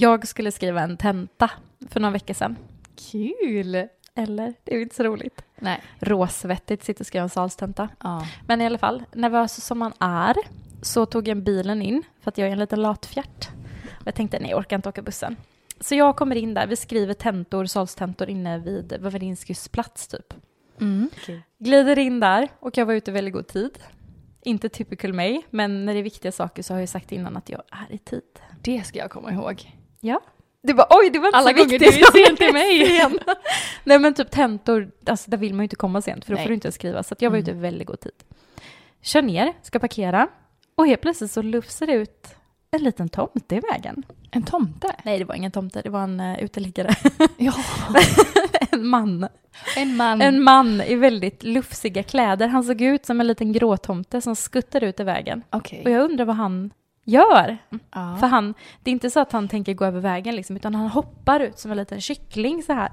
Jag skulle skriva en tenta för några veckor sedan. Kul! Eller? Det är ju inte så roligt. Nej. Råsvettigt sitta och skriva en salstenta. Ja. Men i alla fall, nervös som man är så tog jag bilen in för att jag är en liten latfjärt. Och jag tänkte nej, jag orkar inte åka bussen. Så jag kommer in där, vi skriver tentor, salstentor inne vid Wawrinskys plats typ. Mm. Glider in där och jag var ute i väldigt god tid. Inte typical mig, men när det är viktiga saker så har jag sagt innan att jag är i tid. Det ska jag komma ihåg. Ja. Det var, oj, det var inte Alla så gånger viktigt. du är sen till mig. Nej men typ tentor, alltså där vill man ju inte komma sent för då Nej. får du inte skriva. Så att jag var Mm. ute i väldigt god tid. Kör ner, ska parkera och helt plötsligt så lufsar det ut en liten tomte i vägen. En tomte? Nej, det var ingen tomte, det var en uh, uteliggare. Ja. en man. En man. En man i väldigt lufsiga kläder. Han såg ut som en liten gråtomte som skuttade ut i vägen. Okej. Och jag undrar vad han gör. Ja. För han, det är inte så att han tänker gå över vägen liksom, utan han hoppar ut som en liten kyckling så här.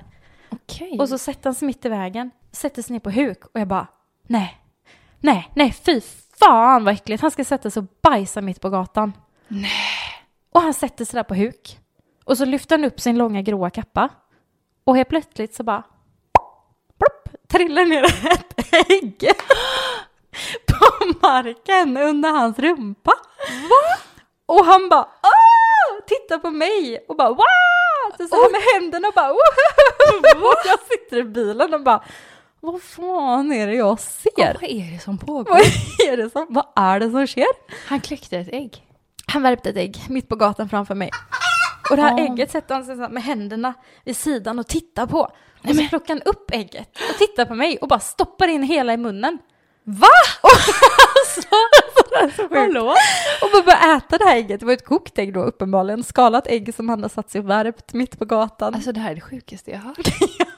Okej. Och så sätter han sig mitt i vägen, sätter sig ner på huk och jag bara, nej, nej, nej, fy fan vad äckligt. Han ska sätta sig och bajsa mitt på gatan. Nej. Och han sätter sig där på huk. Och så lyfter han upp sin långa gråa kappa. Och helt plötsligt så bara, plopp, trillar ner ett ägg på marken under hans rumpa. Va? Och han bara, Åh! tittar på mig och bara, wow! Så, så här med händerna och bara, Woho! Och jag sitter i bilen och bara, vad fan är det jag ser? Vad är det som pågår? Vad är det som, vad är det som sker? Han kläckte ett ägg. Han värpte ett ägg mitt på gatan framför mig. Och det här Ah. ägget sätter han sig med händerna vid sidan och tittar på. Och så plockar han upp ägget och tittar på mig och bara stoppar in hela i munnen. Va? Och, alltså, så. Hallå? och bara börjar äta det här ägget. Det var ett kokt ägg då uppenbarligen. Skalat ägg som han har satt sig och värpt mitt på gatan. Alltså det här är det sjukaste jag har hört.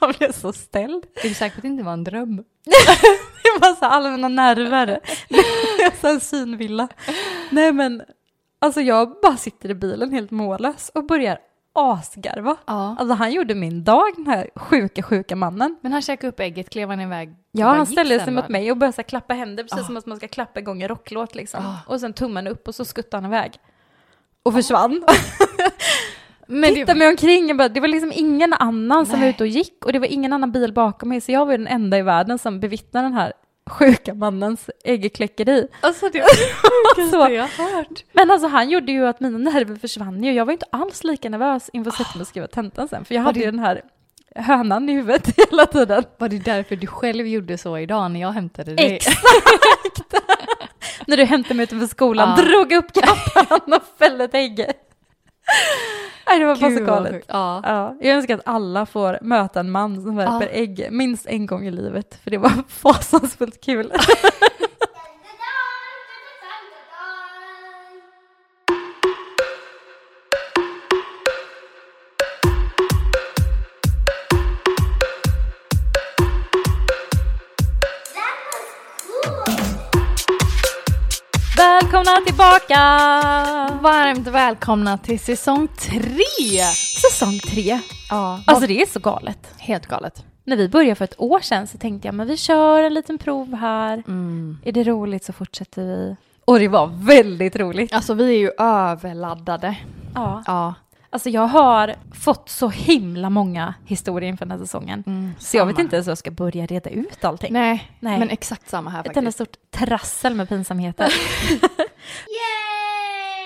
jag blev så ställd. Är du säker på att det inte var en dröm? Det var så allmänna nerver. Det så en synvilla. Nej men, alltså jag bara sitter i bilen helt mållös och börjar asgarva. Ja. Alltså han gjorde min dag, den här sjuka, sjuka mannen. Men han käkade upp ägget, klev han iväg? Ja, han ställde sig mot mig och började så klappa händer, precis Ah. som att man ska klappa igång en rocklåt liksom. Ah. Och sen tummen upp och så skuttade han iväg. Och försvann. Men Tittade mig omkring, bara, det var liksom ingen annan som var Nej. ute och gick och det var ingen annan bil bakom mig, så jag var den enda i världen som bevittnade den här sjuka mannens äggkläckeri. Alltså det var det jag hört. Men alltså han gjorde ju att mina nerver försvann ju. Jag var inte alls lika nervös inför att sätta mig och skriva tentan sen. För jag Var hade det- ju den här hönan i huvudet hela tiden. Var det därför du själv gjorde så idag när jag hämtade dig? Exakt! När du hämtade mig utanför skolan, Ja. drog upp kappan och fällde ett ägg. Nej, det var bara så galet. Ja. Ja, jag önskar att alla får möta en man som värper Ja. ägg minst en gång i livet, för det var fasansfullt kul. Välkomna tillbaka! Varmt välkomna till säsong tre! Säsong tre. Ja, Alltså det är så galet. helt galet. När vi började för ett år sedan så tänkte jag men vi kör en liten prov här. Mm. Är det roligt så fortsätter vi. Och det var väldigt roligt. Alltså vi är ju överladdade. Ja. Ja. Alltså jag har fått så himla många historier inför den här säsongen. Mm, Så jag vet inte ens hur jag ska börja reda ut allting. Nej, Nej. men exakt samma här Ett enda faktiskt. stort trassel med pinsamheter.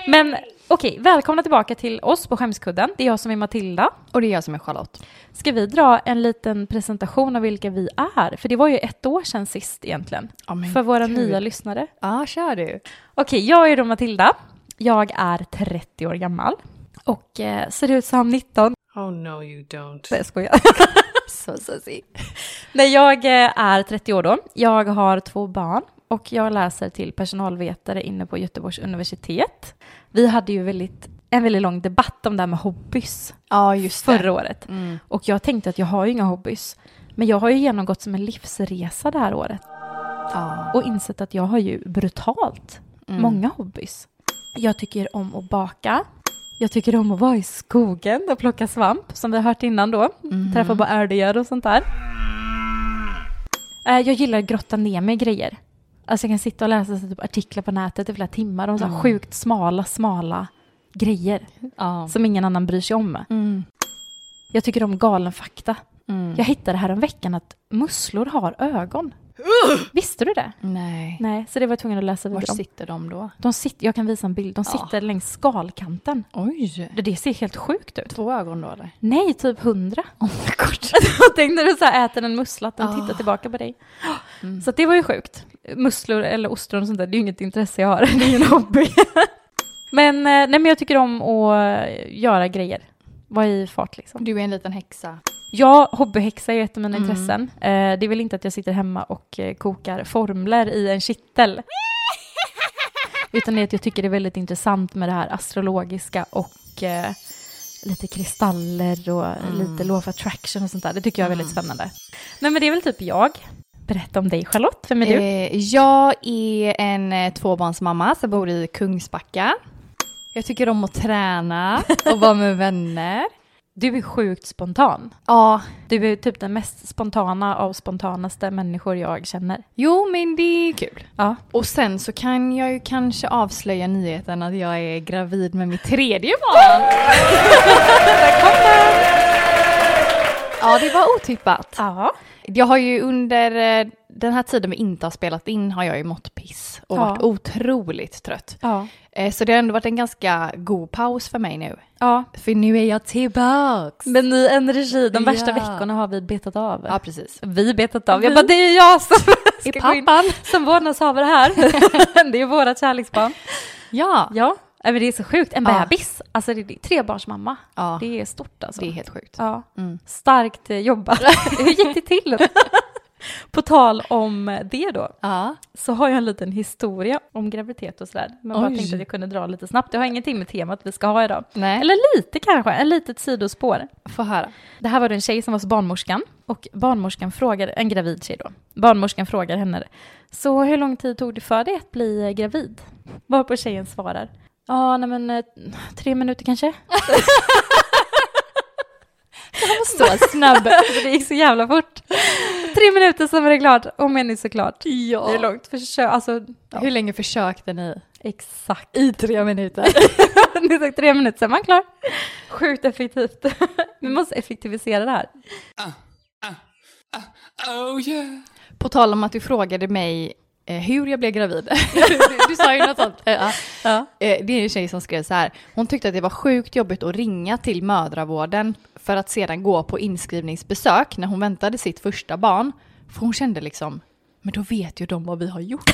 Men okej, välkomna tillbaka till oss på Skämskudden. Det är jag som är Matilda. Och det är jag som är Charlotte. Ska vi dra en liten presentation av vilka vi är? För det var ju ett år sedan sist egentligen. Men För våra gud. nya lyssnare. Ja, kör du. Okej, jag är då Matilda. Jag är 30 år gammal. Och eh, ser ut som 19. Oh no, you don't. Nej, jag skojar. Så, så. Nej, jag eh, är 30 år då. Jag har två barn och jag läser till personalvetare inne på Göteborgs universitet. Vi hade ju väldigt, en väldigt lång debatt om det här med hobbys Ja, just förra det. året. Mm. Och jag tänkte att jag har ju inga hobbys. Men jag har ju genomgått som en livsresa det här året Ja. och insett att jag har ju brutalt Mm. många hobbys. Jag tycker om att baka. Jag tycker om att vara i skogen och plocka svamp, som vi har hört innan då. Mhm. Träffa på älgar och sånt där. Eh, Jag gillar att grotta ner mig i grejer. Alltså jag kan sitta och läsa typ artiklar på nätet i flera timmar om så Mm. sjukt smala, smala grejer Ja. som ingen annan bryr sig om. Mm. Jag tycker om galen fakta. Mm. Jag hittade här veckan att musslor har ögon. Visste du det? Nej. Nej, så det var jag tvungen att läsa Var vidare om. sitter de då? De sitter, jag kan visa en bild. De Ja. sitter längs skalkanten. Oj. Det, det ser helt sjukt ut. Två ögon då eller? Nej, typ hundra. Oh my god. Tänk när du så här äter en mussla att den Ah. tittar tillbaka på dig. Mm. Så det var ju sjukt. Musslor eller ostron och sånt där, det är ju inget intresse jag har. Det är ju en hobby. men, eh, nej, men jag tycker om att eh, göra grejer. Vara i fart liksom. Du är en liten häxa. Jag hobbyhäxa är ett av mina Mm. intressen. Eh, det är väl inte att jag sitter hemma och eh, kokar formler i en kittel. Utan det är att jag tycker det är väldigt intressant med det här astrologiska och eh, lite kristaller och Mm. lite law of attraction och sånt där. Det tycker jag är väldigt Mm. spännande. Nej men det är väl typ jag. Berätta om dig Charlotte, vem är du? Eh, jag är en eh, tvåbarnsmamma som bor i Kungsbacka. Jag tycker om att träna och vara med vänner. Du är sjukt spontan. Ja, Du är typ den mest spontana av spontanaste människor jag känner. jo men det är kul. Ja. Och sen så kan jag ju kanske avslöja nyheten att jag är gravid med mitt tredje barn. Ja, det var otippat. Ja. Jag har ju under eh, den här tiden vi inte har spelat in har jag ju mått piss och Ja. varit otroligt trött. Ja. Eh, Så det har ändå varit en ganska god paus för mig nu. Ja. För nu är jag tillbaks. Med ny energi. De värsta Ja. veckorna har vi betat av. Ja, precis. Vi betat av. Jag Vi. bara, det är jag som ska gå in pappan. som vårdnadshavare här. det är vårat kärleksbarn. Ja. Ja, men det är så sjukt. En Ja. bebis. Alltså det är trebarnsmamma. ja, Det är stort alltså. det är helt sjukt. Ja. Mm. Starkt eh, jobbat. Hur gick det till? På tal om det då, Ja. så har jag en liten historia om graviditet och sådär. Men bara Oj. tänkte att jag kunde dra lite snabbt. Det har ingenting med temat vi ska ha idag. Nej, Eller lite kanske, en litet sidospår. få höra. Det här var en tjej som var hos barnmorskan och barnmorskan frågade, en gravid tjej då, barnmorskan frågar henne, så hur lång tid tog det för dig att bli eh, gravid? Varpå tjejen svarar, ja nej men eh, tre minuter kanske. Så snabb. Alltså, det gick så jävla fort. Tre minuter så var det klart, om än såklart. ja. Det är långt, försök, alltså ja, Hur länge försökte ni? exakt. I tre minuter. det tog tre minuter, sen var man klar. Sjukt effektivt. Vi måste effektivisera det här. Oh yeah. På tal om att du frågade mig hur jag blev gravid. du, sa ju något sånt. Eh, ja. Ja. Eh, det är en tjej som skrev så här. Hon tyckte att det var sjukt jobbigt att ringa till mödravården för att sedan gå på inskrivningsbesök när hon väntade sitt första barn. För hon kände liksom, men då vet ju de vad vi har gjort.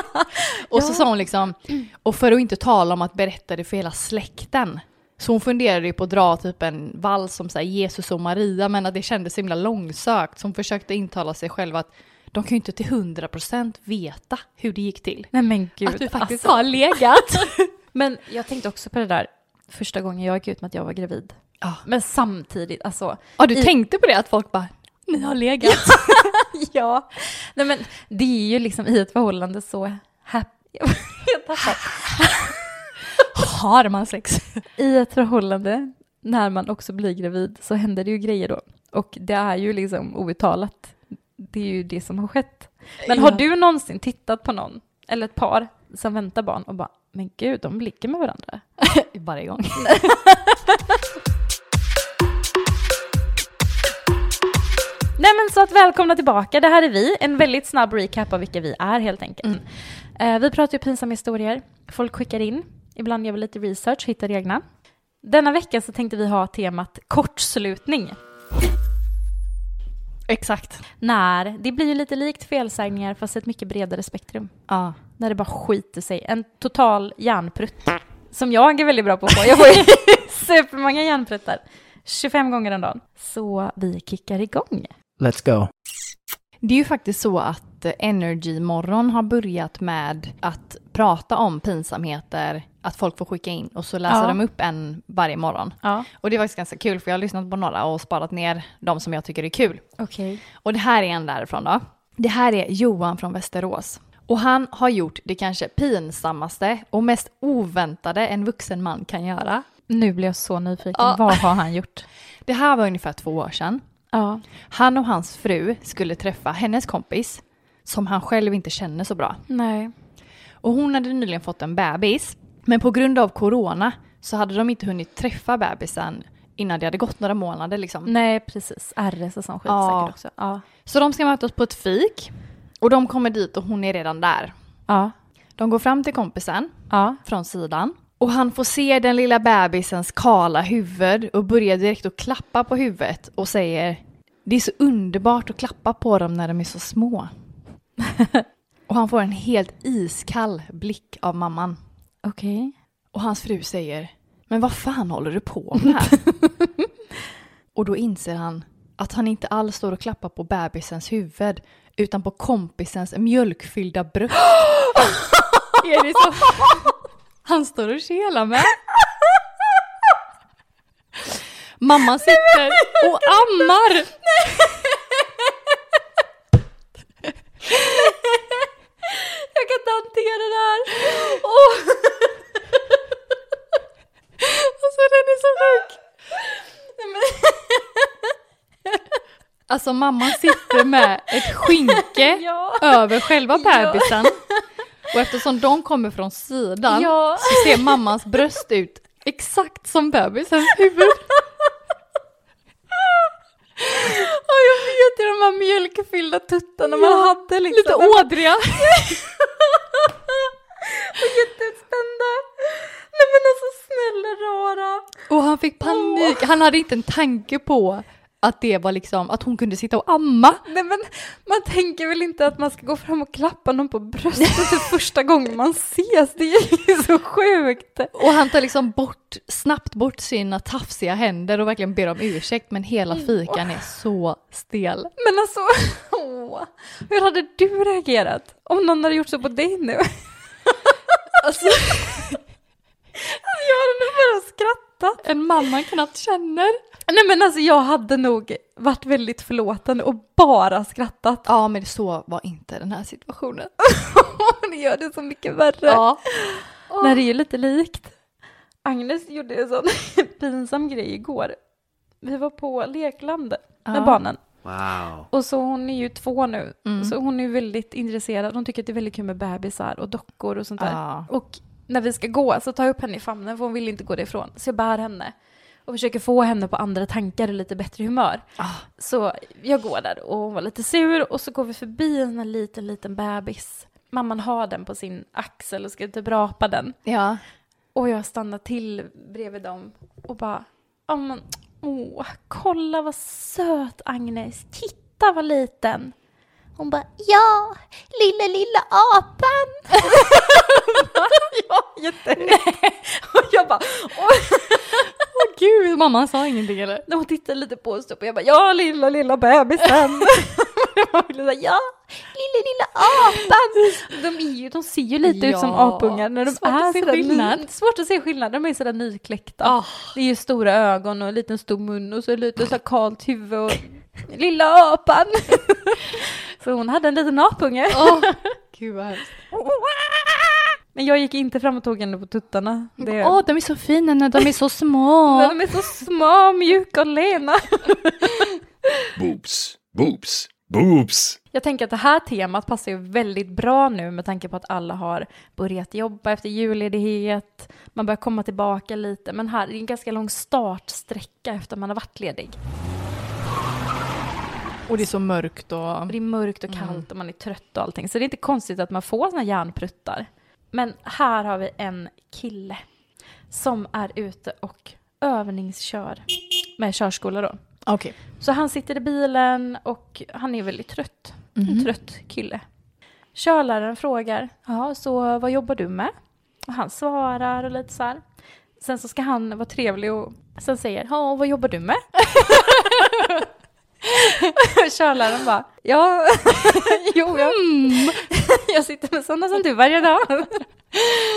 och så sa hon liksom, och för att inte tala om att berätta det för hela släkten. Så hon funderade ju på att dra typ en vals som så Jesus och Maria, men att det kändes så himla långsökt. Så hon försökte intala sig själv att de kan ju inte till hundra procent veta hur det gick till. Nej men gud. att du faktiskt alltså. har legat. Men jag tänkte också på det där första gången jag gick ut med att jag var gravid. Ja. Men samtidigt, alltså. Ja, du I- tänkte på det att folk bara, ni har legat. ja. Nej men det är ju liksom i ett förhållande så happy. Har man sex? I ett förhållande, när man också blir gravid, så händer det ju grejer då. Och det är ju liksom outtalat. Det är ju det som har skett. Men har Ja. du någonsin tittat på någon, eller ett par, som väntar barn och bara, men gud, de ligger med varandra. Varje gång. Nej men så att välkomna tillbaka, det här är vi. En väldigt snabb recap av vilka vi är helt enkelt. Eh, vi pratar ju pinsamma historier, folk skickar in, ibland gör vi lite research, hittar egna. Denna vecka så tänkte vi ha temat kortslutning. Exakt. När det blir ju lite likt felsägningar fast ett mycket bredare spektrum. Ja. När det bara skiter sig. En total hjärnprutt. Som jag är väldigt bra på att få. Jag får ju supermånga hjärnpruttar. 25 gånger om dagen. Så vi kickar igång. Let's go. Det är ju faktiskt så att eh, Energy Morgon har börjat med att prata om pinsamheter, att folk får skicka in och så läser Ja. de upp en varje morgon. Ja, Och det var faktiskt ganska kul för jag har lyssnat på några och sparat ner de som jag tycker är kul. okej. Och det här är en därifrån då. Det här är Johan från Västerås. Och han har gjort det kanske pinsammaste och mest oväntade en vuxen man kan göra. Nu blir jag så nyfiken. Ja. Vad har han gjort? Det här var ungefär två år sedan. Ja. Han och hans fru skulle träffa hennes kompis som han själv inte känner så bra. Nej. Och hon hade nyligen fått en bebis. Men på grund av corona så hade de inte hunnit träffa bebisen innan det hade gått några månader liksom. Nej, precis. RS och sån skit Ja. säkert också. Ja. Så de ska mötas på ett fik och de kommer dit och hon är redan där. Ja. De går fram till kompisen Ja. från sidan och han får se den lilla bebisens kala huvud och börjar direkt att klappa på huvudet och säger det är så underbart att klappa på dem när de är så små. och han får en helt iskall blick av mamman. Okej. Och hans fru säger Men vad fan håller du på med? och då inser han att han inte alls står och klappar på bebisens huvud utan på kompisens mjölkfyllda bröst. är det så? Han står och kelar med. Mamman sitter och ammar. Jag kan inte hantera det här. Åh. Alltså den är så sjuk. Nej, men- Alltså mamman sitter med ett skynke Ja. över själva Ja. bebisen. Och eftersom de kommer från sidan Ja. så ser mammans bröst ut exakt som bebisens huvud. Ja, jag vet ju de här mjölkfyllda tuttarna man Ja, hade liksom. Lite ådriga. Och jätteutspända. Nej men alltså snälla rara. Och han fick panik. Han hade inte en tanke på att det var liksom att hon kunde sitta och amma. Nej men man tänker väl inte att man ska gå fram och klappa någon på bröstet för första gången man ses. Det är ju så sjukt. Och han tar liksom bort, snabbt bort sina tafsiga händer och verkligen ber om ursäkt men hela fikan är så stel. Men alltså, åh, hur hade du reagerat om någon hade gjort så på dig nu? Alltså, Jag hade nog bara skrattat. en man man knappt känner. Nej men alltså jag hade nog varit väldigt förlåtande och bara skrattat. Ja men så var inte den här situationen. det gör det så mycket värre. Ja. Nej det är ju lite likt. Agnes gjorde en sån pinsam grej igår. Vi var på lekland med Ja. barnen. Wow. Och så hon är ju två nu. Mm. Så hon är ju väldigt intresserad. Hon tycker att det är väldigt kul med bebisar och dockor och sånt där. Ja. Och när vi ska gå så tar jag upp henne i famnen för hon vill inte gå därifrån. Så jag bär henne. Och försöker få henne på andra tankar och lite bättre humör. Ah. Så jag går där och hon var lite sur och så går vi förbi en liten, liten bebis. Mamman har den på sin axel och ska typ rapa den. Ja. Och jag stannar till bredvid dem och bara, ja men, åh, kolla vad söt Agnes, titta vad liten. Hon bara, ja, lilla, lilla apan. ja. Och jag bara, åh. Åh gud, mamman sa ingenting eller? Hon tittade lite på oss och jag bara, ja, lilla, lilla bebisen. Ville säga, ja, lilla, lilla apan. De, är ju, de ser ju lite ut som Ja, apungar när de svårt är att se sådär skillnad. Ny, svårt att se skillnad, de är sådär nykläckta. Ah. Det är ju stora ögon och en liten stor mun och så lite så kalt huvud och lilla apan. Så hon hade en liten apunge. Åh, gud vad hemskt. Men jag gick inte fram och tog henne på tuttarna. Det, Åh, de är så fina när de är så små. Men De är så små, mjuka och lena. Boobs. Boobs. Boobs. Jag tänker att det här temat passar ju väldigt bra nu med tanke på att alla har börjat jobba efter julledighet. Man börjar komma tillbaka lite, men här är det en ganska lång startsträcka efter man har varit ledig. Och det är så mörkt och... Och det är mörkt och kallt och man är trött och allting. Så det är inte konstigt att man får såna hjärnpruttar. Men här har vi en kille som är ute och övningskör med körskola då. Okej. Så han sitter i bilen och han är väldigt trött. En Mhm. trött kille. Körläraren frågar, ja så vad jobbar du med? Och han svarar och lite så här. Sen så ska han vara trevlig och sen säger, ja vad jobbar du med? Körläraren bara, ja, jo jag, jag sitter med sådana som du varje dag.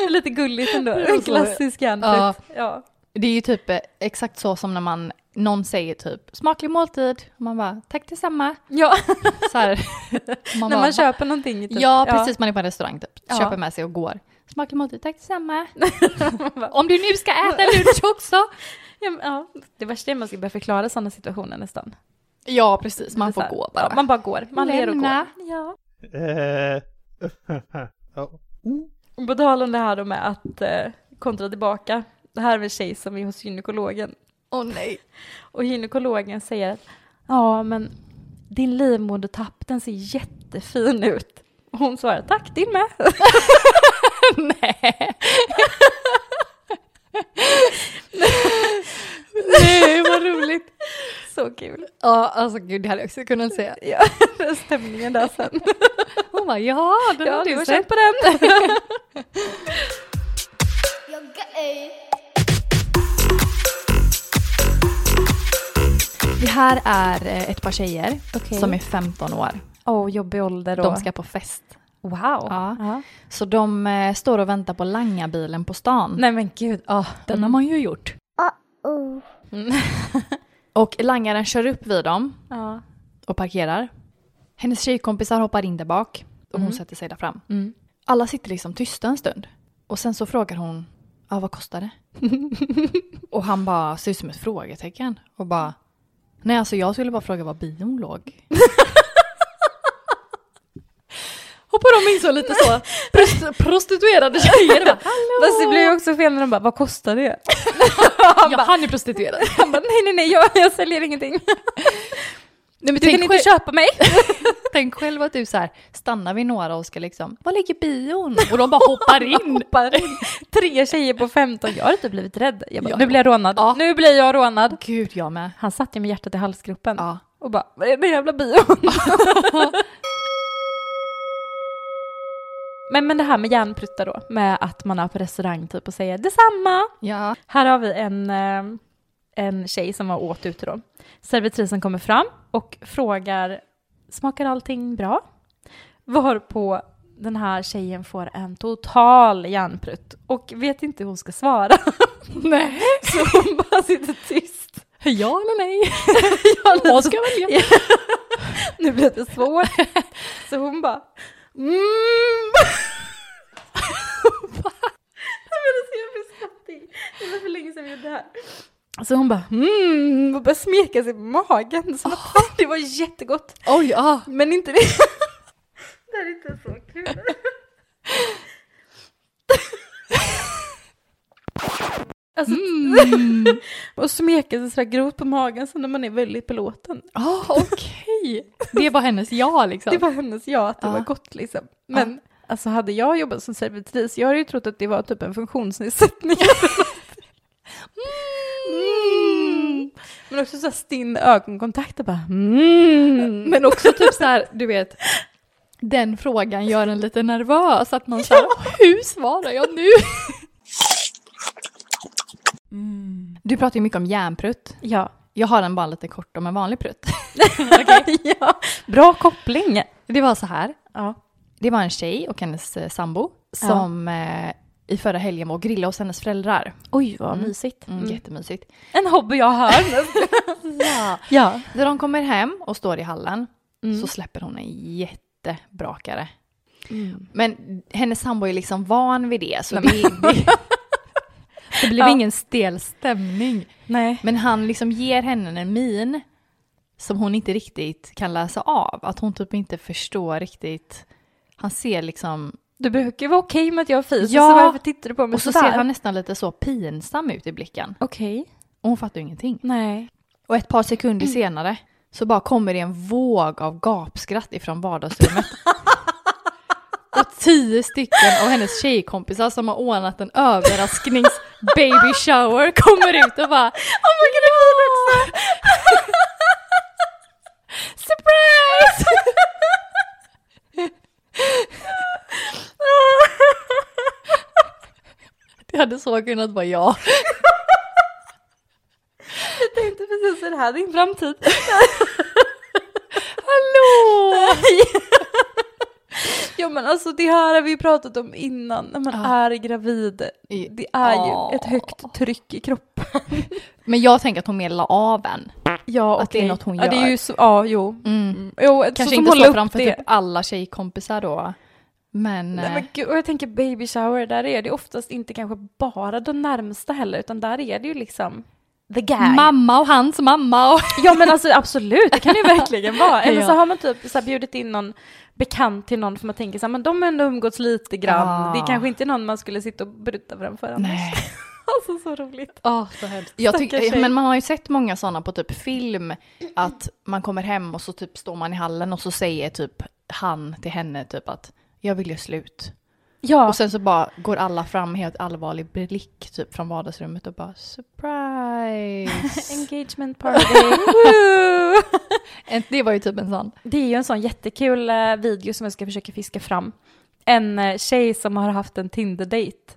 lite gulligt ändå, en klassisk hjärntvätt. Ja. Det är ju typ eh, exakt så som när man, någon säger typ smaklig måltid. Och man bara tack detsamma. ja, Så här. Man när bara, man köper någonting. Typ. Ja, precis. Man är på en restaurang typ. Ja. Köper med sig och går. Smaklig måltid, tack detsamma. Om du nu ska äta lunch också. Ja, men, ja, det värsta är att man ska börja förklara sådana situationer nästan. Ja, precis. Man får här, gå bara. Ja, man bara går. Man ler och går. Ja. Eh, ja. På tal om det här då med att eh, kontra tillbaka. Det här är en tjej som är hos gynekologen. Åh nej. Och gynekologen säger att ja, men din livmodertapp den ser jättefin ut. Och hon svarar tack, din med. nej. nej, vad roligt. Så kul. Ja, alltså gud, det hade jag också kunnat säga. Ja, den stämningen där sen. Hon bara, ja, den Ja, har du du har sett. på den. Det här är eh, ett par tjejer Okej. som är 15 år. Åh, jobbig ålder då. De ska på fest. Wow. Ja. Ja. Så de eh, står och väntar på langarbilen på stan. Nej men gud, ja. Den har man ju gjort. Oh. Och langaren kör upp vid dem Ja. och parkerar. Hennes tjejkompisar hoppar in där bak och hon Mm. sätter sig där fram. Mm. Alla sitter liksom tysta en stund. Och sen så frågar hon, ja vad kostar det? och han bara ser ut som ett frågetecken och bara, nej alltså jag skulle bara fråga var bion låg. och på dem insåg lite så, prost- prostituerade tjejer bara, hallå! Fast det blir ju också fel när de bara, vad kostar det? ja, han är prostituerad. Han bara, nej nej nej, jag, jag säljer ingenting. Nej, men Du kan tänk, inte själv, köpa mig. tänk själv att du så här stannar vid några och ska liksom, var ligger bion? Och de bara hoppar in. Hoppar in. Tre tjejer på 15, jag har inte blivit rädd. Jag bara, Ja. nu blir jag rånad. Ja. Nu blir jag rånad. Gud, jag med. Han satt ju med hjärtat i halsgropen Ja. och bara, vad är det jävla bion? men, men det här med järnprutta då, med att man är på restaurang typ och säger detsamma. Ja. Här har vi en, eh, en tjej som var åt ute då. Servitrisen kommer fram och frågar, smakar allting bra? Varpå den här tjejen får en total järnprutt och vet inte hur hon ska svara. Nej. Så hon bara sitter tyst. Ja eller nej? Jag Vad ska jag välja? Nu blir det svårt. Så hon bara mm. Nej, men det ska jag bli skrattig. Det var för länge sedan vi gjorde det här. Så hon bara mm och började smeka sig på magen. Som att det var jättegott. Oj, ja. Men inte det. Det här är inte så kul. Alltså, och smeka sig sådär grovt på magen som när man är väldigt belåten. Ah, okej. Det var hennes ja liksom. Det var hennes ja, att det Ja. var gott liksom. Men alltså hade jag jobbat som servitris, jag hade ju trott att det var typ en funktionsnedsättning. mm. Men också så här stinn ögonkontakt och bara mm. Men också typ så här, du vet, den frågan gör en lite nervös. Att man säger, hur svarar jag nu? Du pratar ju mycket om järnprutt. Ja. Jag har en bara lite kort om en vanlig prutt. ja. Bra koppling. Det var så här, Ja. det var en tjej och hennes eh, sambo som eh, i förra helgen var och grillade hos hennes föräldrar. Oj vad Mm. mysigt. Mm, Mm. Jättemysigt. En hobby jag har. Ja. ja. När de kommer hem och står i hallen Mm. så släpper hon en jättebrakare. Mm. Men hennes sambo är liksom van vid det, så Nej, det, det, det blev Ja. ingen stel stämning. Nej. Men han liksom ger henne en min som hon inte riktigt kan läsa av. Att hon typ inte förstår riktigt. Han ser liksom, Du brukar ju vara okej med att jag fis, Ja. så varför tittar du på mig och så sådär? ser han nästan lite så pinsam ut i blicken. Okej. Och hon fattar ju ingenting. Nej. Och ett par sekunder senare så bara kommer det en våg av gapskratt ifrån vardagsrummet. Och tio stycken av hennes tjejkompisar som har ordnat en överrasknings baby shower kommer ut och bara Oh my god, också! Surprise! Det hade så kunnat vara jag. Jag tänkte precis så det här är din framtid. Hallå! ja men alltså det här har vi pratat om innan, när man Ja. är gravid. Det är Ja. ju ett högt tryck i kroppen. Men jag tänker att hon mer la av en. Ja, Att det är något hon Ja, det är gör. ju så, ja, jo. Mm. Jo Kanske så inte så framför typ alla tjejkompisar då. Men, Nej, eh, men gud, och jag tänker baby shower, där är det oftast inte kanske bara de närmsta heller, utan där är det ju liksom the gang. mamma och hans mamma och... Ja men alltså absolut, det kan det ju verkligen vara. Eller så har man typ så här bjudit in någon bekant till någon för man tänker så här, men de har ändå umgåtts lite grann. Ja. Det är kanske inte någon man skulle sitta och berätta framför annars. Nej. Alltså så roligt. Åh, så hemskt. Jag tycker, men man har ju sett många sådana på typ film, att man kommer hem och så typ står man i hallen och så säger typ han till henne typ att jag vill göra slut. Ja, Och sen så bara går alla fram med helt allvarlig blick typ från vardagsrummet och bara surprise. engagement party. Det var ju typ en sån. Det är ju en sån jättekul eh, video som jag ska försöka fiska fram. En eh, tjej som har haft en Tinder-date.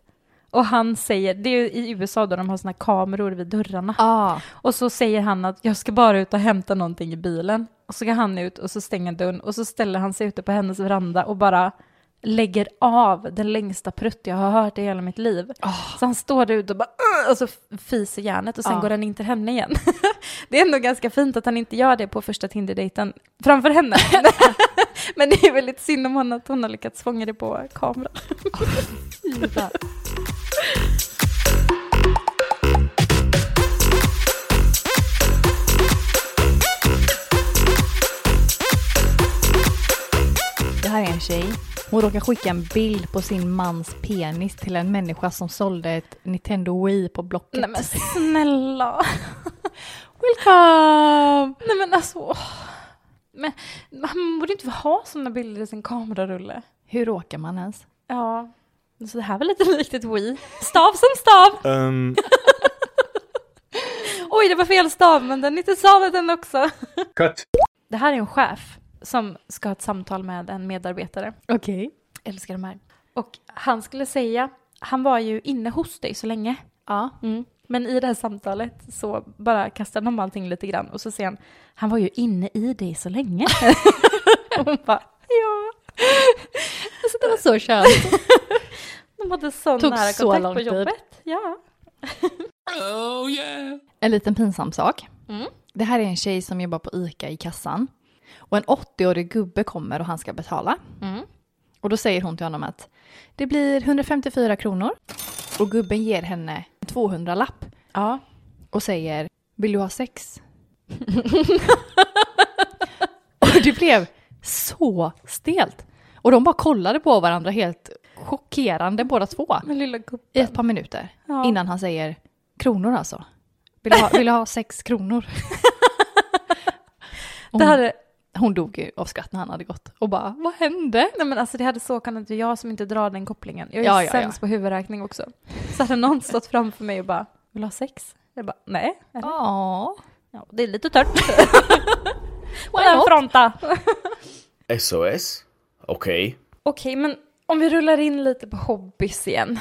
Och han säger, det är ju i USA då de har såna kameror vid dörrarna. Ah. Och så säger han att jag ska bara ut och hämta någonting i bilen. Och så går han ut och så stänger dörren och så ställer han sig ute på hennes veranda och bara lägger av den längsta prutt jag har hört i hela mitt liv. Så han står där ute och bara och så fiser järnet och sen Ja. går han in till henne igen. det är ändå ganska fint att han inte gör det på första Tinder-dejten framför henne. Men det är väldigt synd om hon att hon har lyckats fånga det på kamera. Det här är en tjej. Hon råkar skicka en bild på sin mans penis till en människa som sålde ett Nintendo Wii på Blocket. Nej men snälla. Welcome! Nej men alltså. Men man borde inte ha sådana bilder i sin kamerarulle. Hur råkar man ens? Ja, så det här var lite likt ett Wii. Stav som stav! Um, Oj, det var fel stav, men den är inte stavad den också. cut. Det här är en chef som ska ha ett samtal med en medarbetare. Okej. Älskar de här. Och han skulle säga, han var ju inne hos dig så länge. Ja. Mm. Men i det här samtalet så bara kastar de allting lite grann och så säger han, han var ju inne i dig så länge. och hon bara, ja. Alltså det var så skönt. De hade sån Tog nära så kontakt lång på tid. jobbet. Ja. En liten pinsam sak. Mm. Det här är en tjej som jobbar på ICA i kassan. Och en 80-årig gubbe kommer och han ska betala. Mm. Och då säger hon till honom att det blir 154 kronor. Och gubben ger henne en 200-lapp Ja. och säger vill du ha sex? och det blev så stelt. Och de bara kollade på varandra helt chockerande båda två i ett par minuter Ja. innan han säger kronor alltså. Vill du ha, vill du ha sex kronor? Det hade, Hon dog ju av skratt när han hade gått och bara vad hände? nej men alltså det hade så kunnat vara jag som inte drar den kopplingen. Jag är Ja, ja, sämst på huvudräkning också. Så hade någon stått framför mig och bara, vill du ha sex? Jag bara, nej. Ja. Ja, det är lite tört. Why Den not? fronta. SOS? Okej. Okej, men om vi rullar in lite på hobbys igen.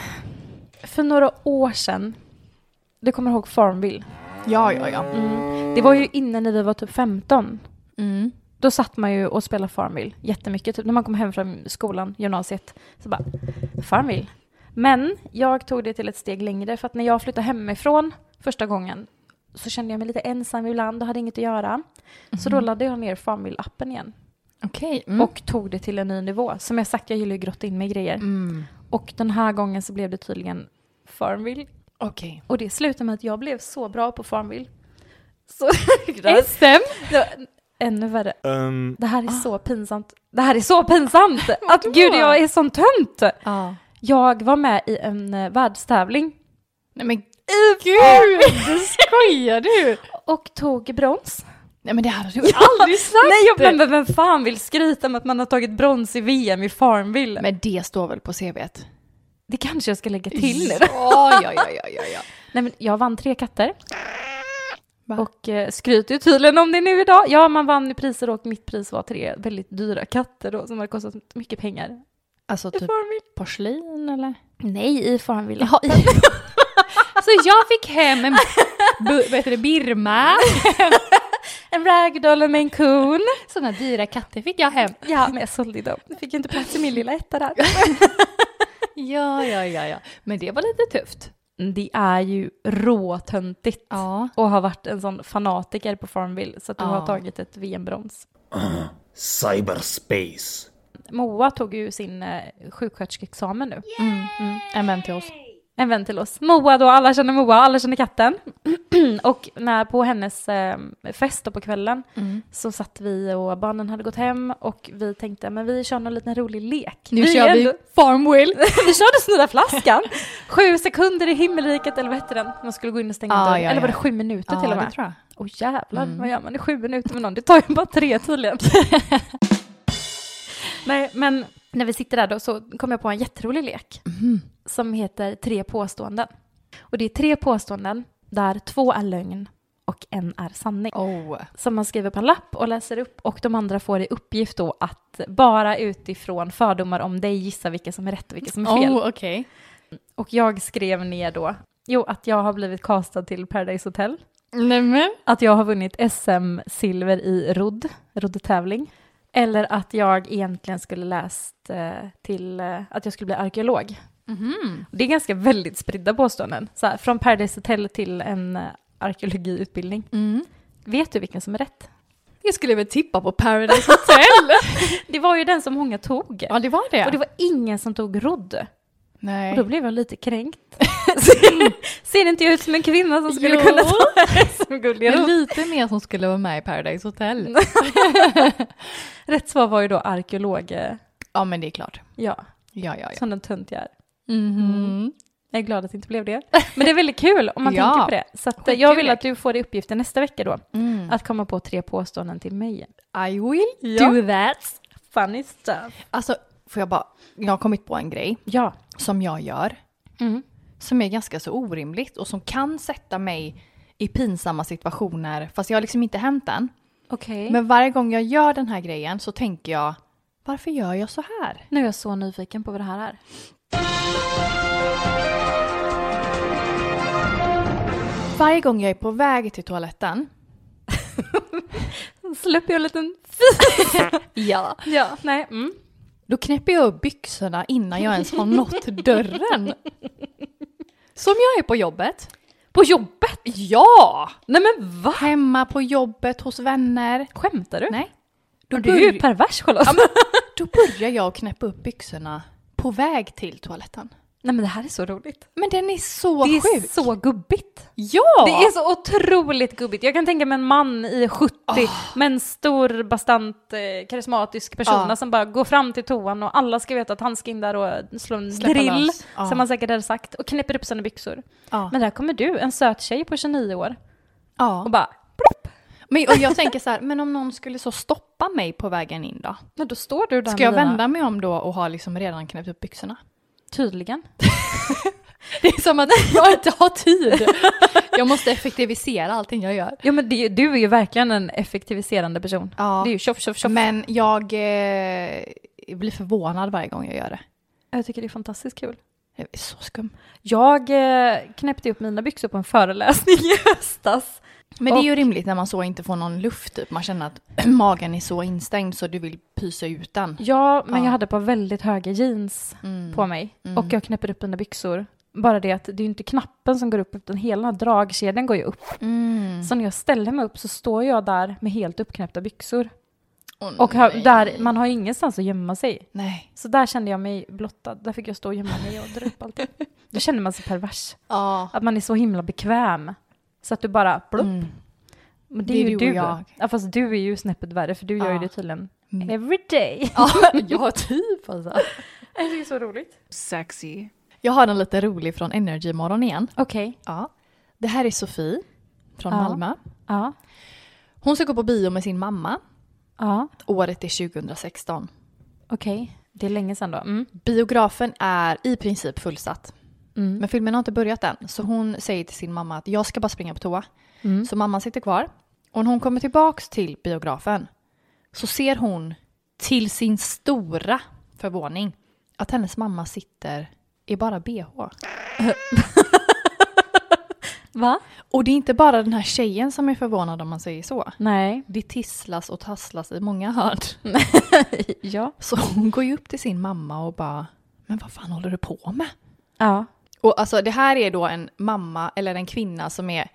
För några år sedan, du kommer ihåg Farmville? Ja, ja, ja. Det var ju inne när vi var typ 15. Mm. Då satt man ju och spelade Farmville jättemycket. Typ när man kom hem från skolan, gymnasiet, så bara Farmville. Men jag tog det till ett steg längre för att när jag flyttade hemifrån första gången så kände jag mig lite ensam ibland och hade inget att göra. Så då laddade jag ner Farmville-appen igen Okej. Mm. och tog det till en ny nivå. Som jag sagt, jag gillar ju grotta in mig i grejer. Mm. Och den här gången så blev det tydligen Farmville. Okej. Och det slutade med att jag blev så bra på Farmville. Så SM? Ännu värre. Um, Det här är så pinsamt. Det här är så pinsamt! Att gud, jag är sån tönt! Ja. Jag var med i en eh, världstävling Nej men gud! Skojar du? och tog brons. Nej men det hade du aldrig sagt! Nej, jag, men vem fan vill skryta med att man har tagit brons i VM i Farmville? Men det står väl på CVt? Det kanske jag ska lägga till. Ja, ja, ja, ja, ja, ja. Nej, men jag vann tre katter. Va? Och eh, skryter ju tydligen om det nu idag. Ja, man vann ju priser och mitt pris var tre väldigt dyra katter då, som hade kostat mycket pengar. Alltså typ porslin eller? Nej, i Farmville. Jaha, i... Så jag fick hem en vad heter det, Birma. En ragdoll och en coon. Sådana dyra katter fick jag hem. Ja, men jag sålde dem. Jag fick inte plats i min lilla etta där. Ja, ja, ja, ja. Men det var lite tufft. Det är ju råtöntigt. Ja. Och har varit en sån fanatiker på Farmville så att du Ja. har tagit ett VM-brons. cyberspace. Moa tog ju sin eh, sjuksköterskeexamen nu. Mm. En vän till oss. En vän till oss. Moa då, alla känner Moa, alla känner katten. och när på hennes eh, fest då på kvällen Mm. så satt vi och barnen hade gått hem och vi tänkte men vi kör någon liten rolig lek. Nu vi kör vi ändå- vi körde snurra flaskan. Sju sekunder i himmelriket, eller vad hette den? Man skulle gå in och stänga Ja, dörren. ja, eller var ja. det sju minuter Ja, till och det med? tror jag. Åh jävlar, Mm. vad gör man i sju minuter med någon? Det tar ju bara tre tydligen. Nej, men när vi sitter där då så kom jag på en jätterolig lek Mhm. Som heter tre påståenden. Och det är tre påståenden där två är lögn och en är sanning. Oh. Som man skriver på en lapp och läser upp och de andra får i uppgift då att bara utifrån fördomar om dig gissa vilka som är rätt och vilka som är fel. Oh, okej. Och jag skrev ner då, jo att jag har blivit castad till Paradise Hotel. Nämen. Att jag har vunnit SM-silver i rodd, roddtävling. Eller att jag egentligen skulle läst eh, till eh, att jag skulle bli arkeolog. Mhm. Det är ganska väldigt spridda påståenden. Så här, från Paradise Hotel till en eh, arkeologiutbildning. Mm. Vet du vilken som är rätt? Jag skulle väl tippa på Paradise Hotel. Det var ju den som många tog. ja, det var det. Och det var ingen som tog rodd. Nej. Och då blev jag lite kränkt. ser, inte jag ut som en kvinna som skulle Jo. kunna ta Men rodd? lite mer som skulle vara med i Paradise Hotel. Rätt svar var ju då arkeolog. eh, Ja, men det är klart. Ja, Ja, ja, ja. som den tönt jag är. Mhm. Jag är glad att det inte blev det. Men det är väldigt kul om man Ja. tänker på det. Så att, eh, jag vill att du får i uppgiften nästa vecka då. Mm. Att komma på tre påståenden till mig. I will Ja. do that. Funny stuff. Alltså, får jag bara... Jag har kommit på en grej Ja. som jag gör. Mm. Som är ganska så orimligt och som kan sätta mig i pinsamma situationer. Fast jag har liksom inte hänt än. Okej. Men varje gång jag gör den här grejen så tänker jag, varför gör jag så här? Nu är jag så nyfiken på vad det här är. Varje gång jag är på väg till toaletten. Släpper jag en liten... Ja. Ja, nej. Mm. Då knäpper jag upp byxorna innan jag ens har nått dörren. Som jag är på jobbet. På jobbet? Ja! Nej men va? Hemma på jobbet, hos vänner. Skämtar du? Nej. Då, Du är ju pervers Charlotte. då börjar jag knäppa upp byxorna på väg till toaletten. Nej men det här är så roligt. Men den är så Det är sjuk. så gubbigt. Ja! Det är så otroligt gubbigt. Jag kan tänka mig en man i 70 med en stor, bastant, eh, karismatisk person Ja. som bara går fram till toan och alla ska veta att han ska in där och slå en Släppa drill. Ja. som han säkert hade sagt, och knäpper upp sina byxor. Men där kommer du, en söt tjej på 29 år, och bara, Men, och jag tänker så här, men om någon skulle så stoppa mig på vägen in då? men då står du där Ska jag med dina- vända mig om då och ha liksom redan knäppt upp byxorna? Tydligen. Det är som att jag inte har tid. Jag måste effektivisera allting jag gör. Ja men det, du är ju verkligen en effektiviserande person. Ja. Det är ju tjoff, tjoff, tjoff. Men jag eh, blir förvånad varje gång jag gör det. Jag tycker det är fantastiskt kul. Jag är så skum. Jag eh, knäppte upp mina byxor på en föreläsning i höstas. Men det är ju rimligt när man så inte får någon luft typ. Man känner att magen är så instängd så du vill pysa ut den. Ja, men Ja. jag hade på väldigt höga jeans Mm. på mig Mm. och jag knäpper upp mina byxor. Bara det att det är inte knappen som går upp utan hela dragkedjan går ju upp. Mm. Så när jag ställer mig upp så står jag där med helt uppknäppta byxor. Åh, Och har, där, man har ju ingenstans att gömma sig. Nej. Så där kände jag mig blottad. Där fick jag stå och gömma mig och dra upp allting. Då känner man sig pervers. Ja. Att man är så himla bekväm. Så att du bara plupp. Mm. Men det, Det är ju du och jag. Ja, fast du är ju snäppet värre för du gör ju Ja. det tydligen Mm. every day. Ja, ja, typ alltså. Det är så roligt. Sexy. Jag har en lite rolig från Energy-morgon igen. Okej. Ja. Det här är Sofie från Ja. Malmö. Ja. Hon ska gå på bio med sin mamma. Ja. Året är 2016. Okej. Det är länge sedan då. Mm. Biografen är i princip fullsatt. Mm. Men filmen har inte börjat än. Så hon säger till sin mamma att jag ska bara springa på toa. Mm. Så mamman sitter kvar. Och när hon kommer tillbaks till biografen så ser hon till sin stora förvåning att hennes mamma sitter i bara bh. Va? Och det är inte bara den här tjejen som är förvånad om man säger så. Nej. Det tisslas och tasslas i många hörn. ja. Så hon går ju upp till sin mamma och bara, men vad fan håller du på med? Ja. Och alltså det här är då en mamma eller en kvinna som är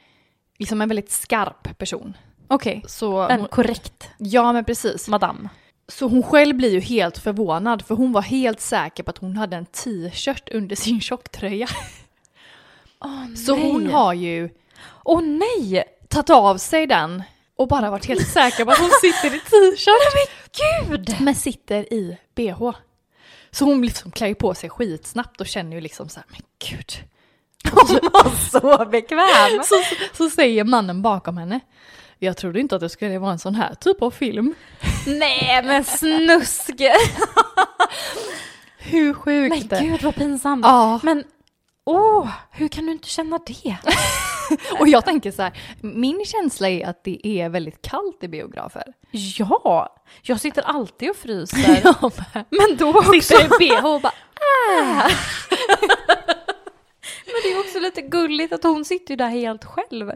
liksom en väldigt skarp person. Okej. Så En hon, korrekt ja men precis. madam. Så hon själv blir ju helt förvånad för hon var helt säker på att hon hade en t-shirt under sin tjocktröja. Så hon har ju Åh nej! tagit av sig den och bara varit helt säker på att hon sitter i t-shirt. Gud! Men sitter i bh. Så hon liksom klär ju på sig skitsnabbt och känner ju liksom så här, men gud. Hon var så bekväm. Så, så säger mannen bakom henne, jag trodde inte att det skulle vara en sån här typ av film. Nej men snusk! Hur sjukt? Men gud vad pinsamt. Ja, Men åh, hur kan du inte känna det? och jag tänker så här, min känsla är att det är väldigt kallt i biografer. Ja, jag sitter alltid och fryser. Med. Men då också. Sitter i bh och bara, Men det är också lite gulligt att hon sitter ju där helt själv.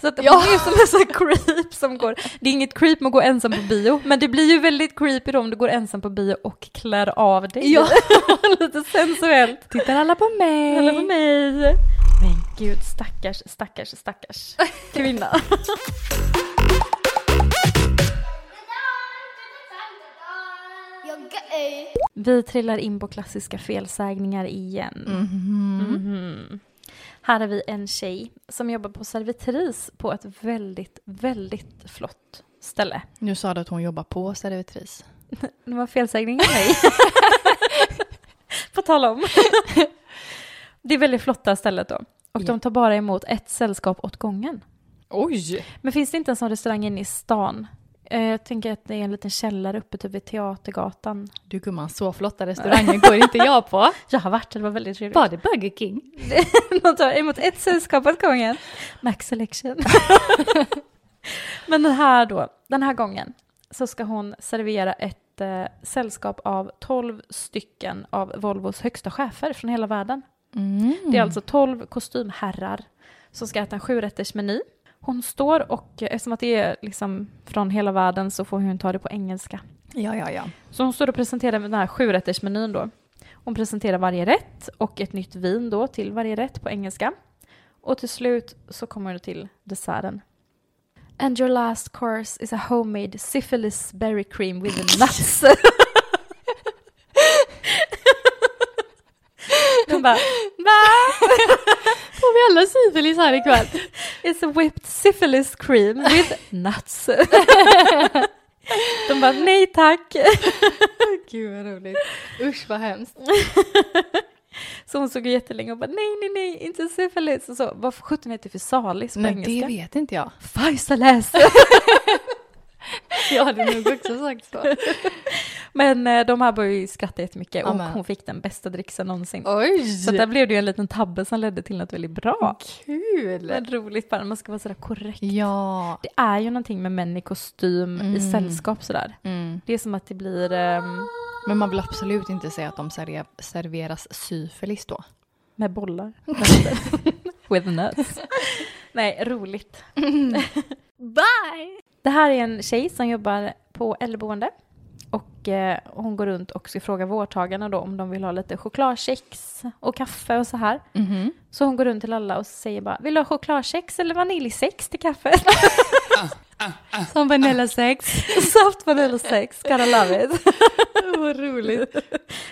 Så att Ja. hon är som en sån creep som går, det är inget creep med att gå ensam på bio, men det blir ju väldigt creepy då om du går ensam på bio och klär av dig. Ja. lite sensuellt. tittar alla på mig? Eller på mig. Gud, stackars, stackars, stackars kvinna. Vi trillar in på klassiska felsägningar igen. Mhm. Här har vi en tjej som jobbar på servitris på ett väldigt, väldigt flott ställe. Nu sa du att hon jobbar på servitris. Det var felsägning av mig. på tal om. Det är väldigt flotta stället då. Och de tar bara emot ett sällskap åt gången. Oj! Men finns det inte en sån restaurang inne i stan? Eh, Jag tänker att det är en liten källare uppe typ vid Teatergatan. Du gumman, så flotta restauranger går inte jag på. Jag har varit där, det var väldigt trevligt. Var det Burger King? De tar emot ett sällskap åt gången. Max Selection. Men den här då, den här gången så ska hon servera ett eh, sällskap av 12 stycken av Volvos högsta chefer från hela världen. Mm. Det är alltså 12 kostymherrar som ska äta en sjurättersmeny. Hon står och eftersom att det är liksom från hela världen så får hon ta det på engelska. Ja, ja, ja. Så hon står och presenterar den här sjurättersmenyn då. Hon presenterar varje rätt och ett nytt vin då till varje rätt på engelska. Och till slut så kommer det till desserten. And your last course is a homemade syphilis berry cream with nuts. De bara, Får vi alla syfilis här ikväll? it's a whipped syphilis cream with nuts. De bara, nej tack. Gud vad roligt. Usch vad hemskt. Så hon såg jättelänge och bara, nej, nej, nej, inte syfilis. Och så, vad för sjutton heter fysalis på Nej, engelska? det vet inte jag. Physalis. Jag hade nog också sagt så. Men eh, de här började ju skratta jättemycket och hon fick den bästa dricksen någonsin. Oj! Så där blev det ju en liten tabbe som ledde till något väldigt bra. kul! Men roligt bara, man ska vara sådär korrekt. Ja. Det är ju någonting med män i kostym i Mm. sällskap sådär. Mm. Det är som att det blir ehm, Men man vill absolut inte säga att de server- serveras syfilis då. med bollar. With nuts. Nej, roligt. Bye! Det här är en tjej som jobbar på äldreboende. Och eh, hon går runt och ska fråga vårdtagarna då om de vill ha lite chokladkex och kaffe och så här. Mhm. Så hon går runt till alla och säger bara, vill du ha chokladkex eller vaniljsex till kaffet? Som vanillasex. Soft vaniljsex, gotta love it. Vad roligt.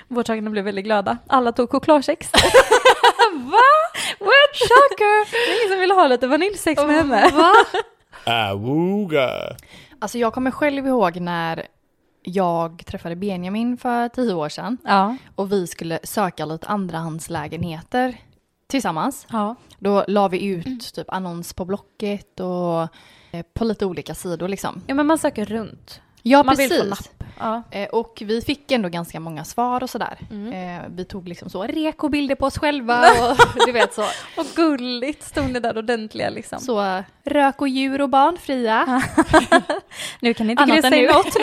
Vårdtagarna blev väldigt glada. Alla tog chokladkex. Va? What? Shocker! Det är ingen som vill ha lite vaniljsex med henne. Va? Awooga. Alltså jag kommer själv ihåg när jag träffade Benjamin för tio år sedan Ja. och vi skulle söka lite andrahandslägenheter tillsammans. Ja. Då la vi ut typ annons på Blocket och eh, på lite olika sidor liksom. ja, men man söker runt. Ja, Man vill få precis. napp. Ja. Eh, Och vi fick ändå ganska många svar och sådär. Eh, Vi tog liksom så rekobilder på oss själva och du vet så. Och gulligt stod ni där ordentliga liksom. Så rök och djur och barnfria. Nu kan ni inte än in något.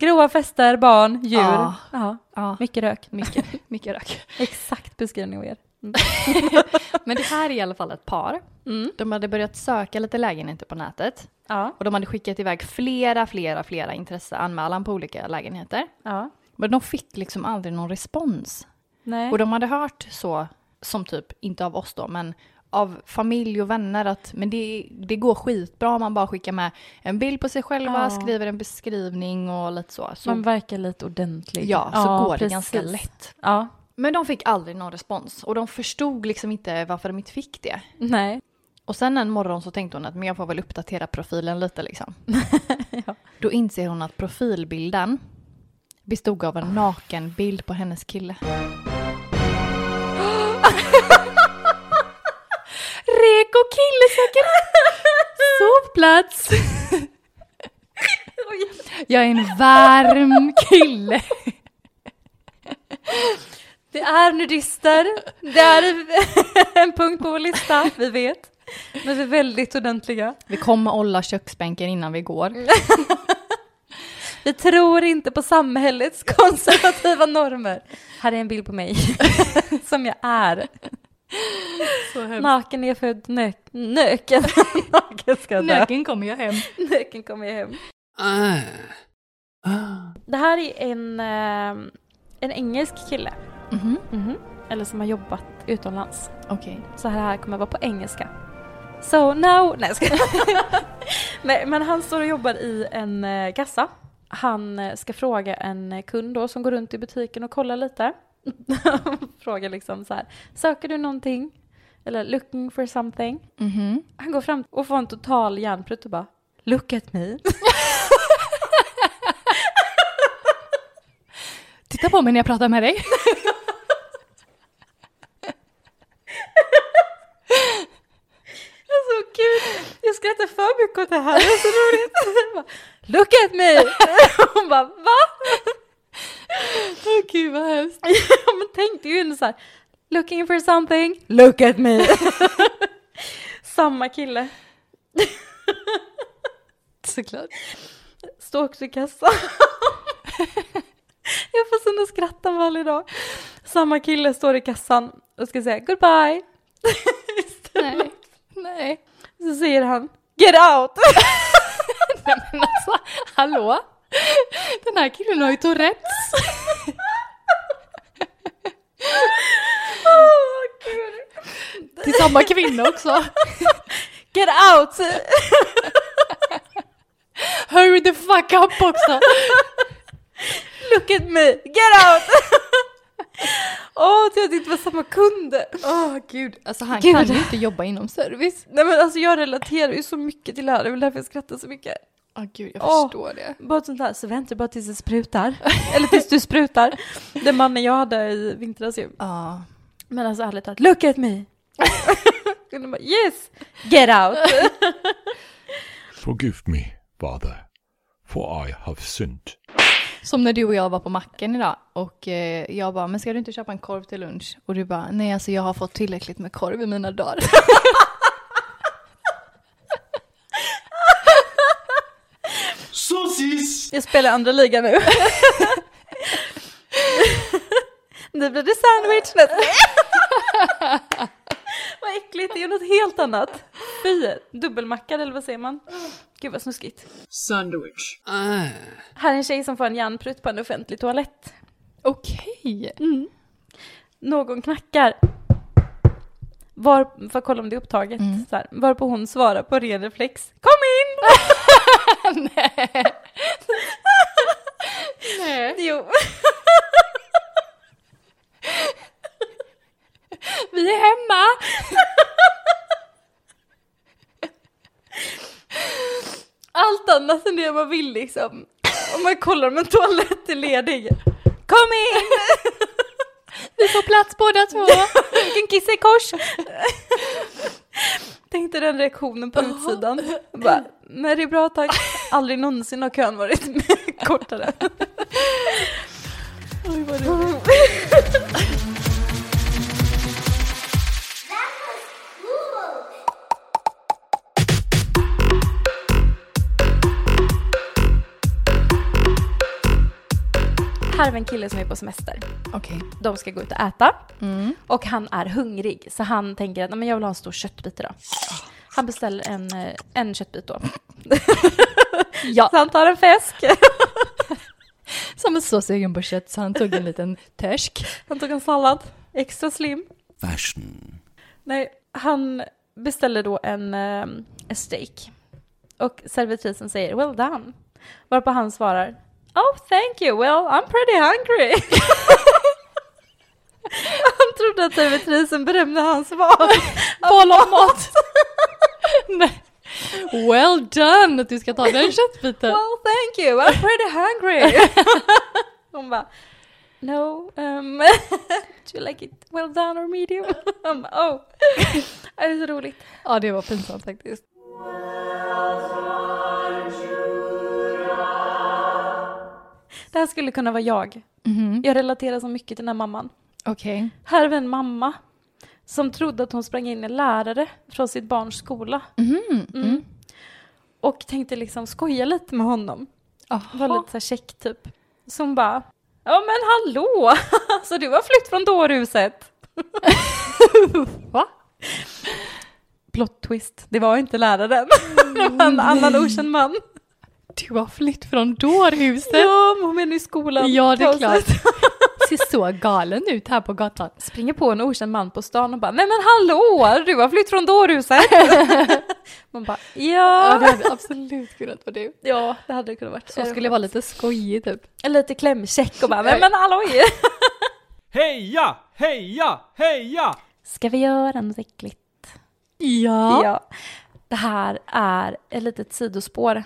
Grova fester, barn, djur. Ja. Ja. Ja, Mycket rök. mycket, mycket rök. Exakt beskrivning av er. Men det här är i alla fall ett par. Mm. De hade börjat söka lite lägenheter på nätet. Ja. Och de hade skickat iväg flera, flera, flera intresseanmälan på olika lägenheter. ja. Men de fick liksom aldrig någon respons. Nej. Och de hade hört så, som typ, inte av oss då, men av familj och vänner att men det, det går skitbra om man bara skickar med en bild på sig själva, Ja. skriver en beskrivning och lite så. så Man verkar lite ordentlig. ja, så går det ganska lätt. Ja. Men de fick aldrig någon respons och de förstod liksom inte varför de inte fick det. Nej. Och sen en morgon så tänkte hon att men jag får väl uppdatera profilen lite liksom. Ja. Då inser hon att profilbilden bestod av en nakenbild på hennes kille. Reko killesäkerhet! Sovplats! Jag är en varm kille. Det är nudister. Det är en punkt på vår lista, vi vet. Men vi är väldigt ordentliga. Vi kommer olla köksbänken innan vi går. Vi tror inte på samhällets konservativa normer. Här är en bild på mig. Som jag är. Naken är född, nök, nöken. Naken ska dö. Nöken kommer jag hem. Nöken kommer jag hem. Det här är en, eh, en engelsk kille. Mhm. Mhm. Eller som har jobbat utomlands. Okej. Så här, här kommer vara på engelska. So now... Nej, skojar. Nej, men han står och jobbar i en eh, kassa. Han eh, ska fråga en kund då som går runt i butiken och kollar lite. Frågar liksom så här, söker du någonting? Eller looking for something? Mhm. Han går fram och får en total hjärnprutt och bara, look at me. Titta på mig när jag pratar med dig. Så kul! Jag skrattar för mycket åt det här, det är så roligt. Bara, Look at me! Hon bara, va? Åh gud vad hemskt. Ja, men tänkte ju ändå så här, looking for something, look at me. Samma kille. Såklart. Står också i kassan. Jag får sådana skrattanfall idag. Samma kille står i kassan och ska säga goodbye. Nej. Nej. Så säger han get out. Nej men alltså, hallå? Den här killen har ju Tourettes. Åh, gud. Till samma kvinna också. Get out! Hurry the fuck up också. Look at me! Get out! Åh, oh, jag tyckte det var samma kund. Åh gud. Alltså han Gud. kan ju inte jobba inom service. Nej men alltså jag relaterar ju så mycket till det här, det är väl därför jag skrattar så mycket. Åh gud, jag Åh. förstår det. Bara sånt här, så vänta bara tills det sprutar. Eller tills du sprutar. Den mannen jag hade i vintras ju. Ja. Men alltså ärligt talat, look at me! Och bara, yes! Get out! Forgive me, Father, for I have sinned. Som när du och jag var på macken idag och eh, jag bara, men ska du inte köpa en korv till lunch? Och du bara, nej alltså jag har fått tillräckligt med korv i mina dagar. Sosis! Jag spelar andra ligan nu. nu blir det sandwich. Vad äckligt, det är något helt annat. Fy, dubbelmackad eller vad säger man? Gud vad snuskigt. Sandwich. Här är en tjej som får en järnprutt på en offentlig toalett. Okej. Någon knackar. Var, för att kolla om det är upptaget. Så här, varpå hon svarar på ren reflex. Kom in! nej. nej. Jo. Vi är hemma. Allt annat än det man vill liksom. Om man kollar om en toalett är ledig. Kom in! Vi får plats båda två. Vi kan kissa i kors. Tänkte den reaktionen på utsidan. Bara, nej det är bra tack. Aldrig någonsin har kön varit kortare. Oj vad roligt. Här har vi en kille som är på semester. Okej. De ska gå ut och äta. Mm. Och han är hungrig, så han tänker att "Nej, men jag vill ha en stor köttbit idag. Han beställer en, eh, en köttbit då. Ja. Så han tar en fisk, Som är så sugen på kött så han tog en liten törsk. han tog en sallad, extra slim. Fashion. Nej, han beställer då en, eh, en steak. Och servitrisen säger well done. Varpå han svarar oh thank you, well I'm pretty hungry. trodde att servitrisen berömde hans val. Boll av mat. Nej. Well done att du ska ta den köttbiten. Well thank you, I'm pretty hungry. Hon bara, no, um, do you like it well done or medium? Bara, oh. Det är så roligt. Ja, det var pinsamt faktiskt. Det här skulle kunna vara jag. Mhm. Jag relaterar så mycket till den här mamman. Okej. Här är en mamma som trodde att hon sprang in en lärare från sitt barns skola. Mhm. Mm. Och tänkte liksom skoja lite med honom. Var Jaha. lite så här check typ. Så hon bara, ja men hallå, så du har flytt från dårhuset? Va? Plot twist, det var inte läraren. det var en annan okänd man. Du har flytt från dårhuset. Ja, men hon menar i skolan. Ja, det är klart. Ser så galen ut här på gatan. Springer på en okänd man på stan och bara, nej men hallå, du har flytt från dårhuset. Man bara, Ja, ja. det hade absolut kunnat vara du. Ja, det hade det kunnat vara. Så skulle jag vara lite skojig typ. Lite klämkäck och bara, nej men halloj. Heja, heja, heja! Ska vi göra något äckligt? Ja. Ja. Det här är ett litet sidospår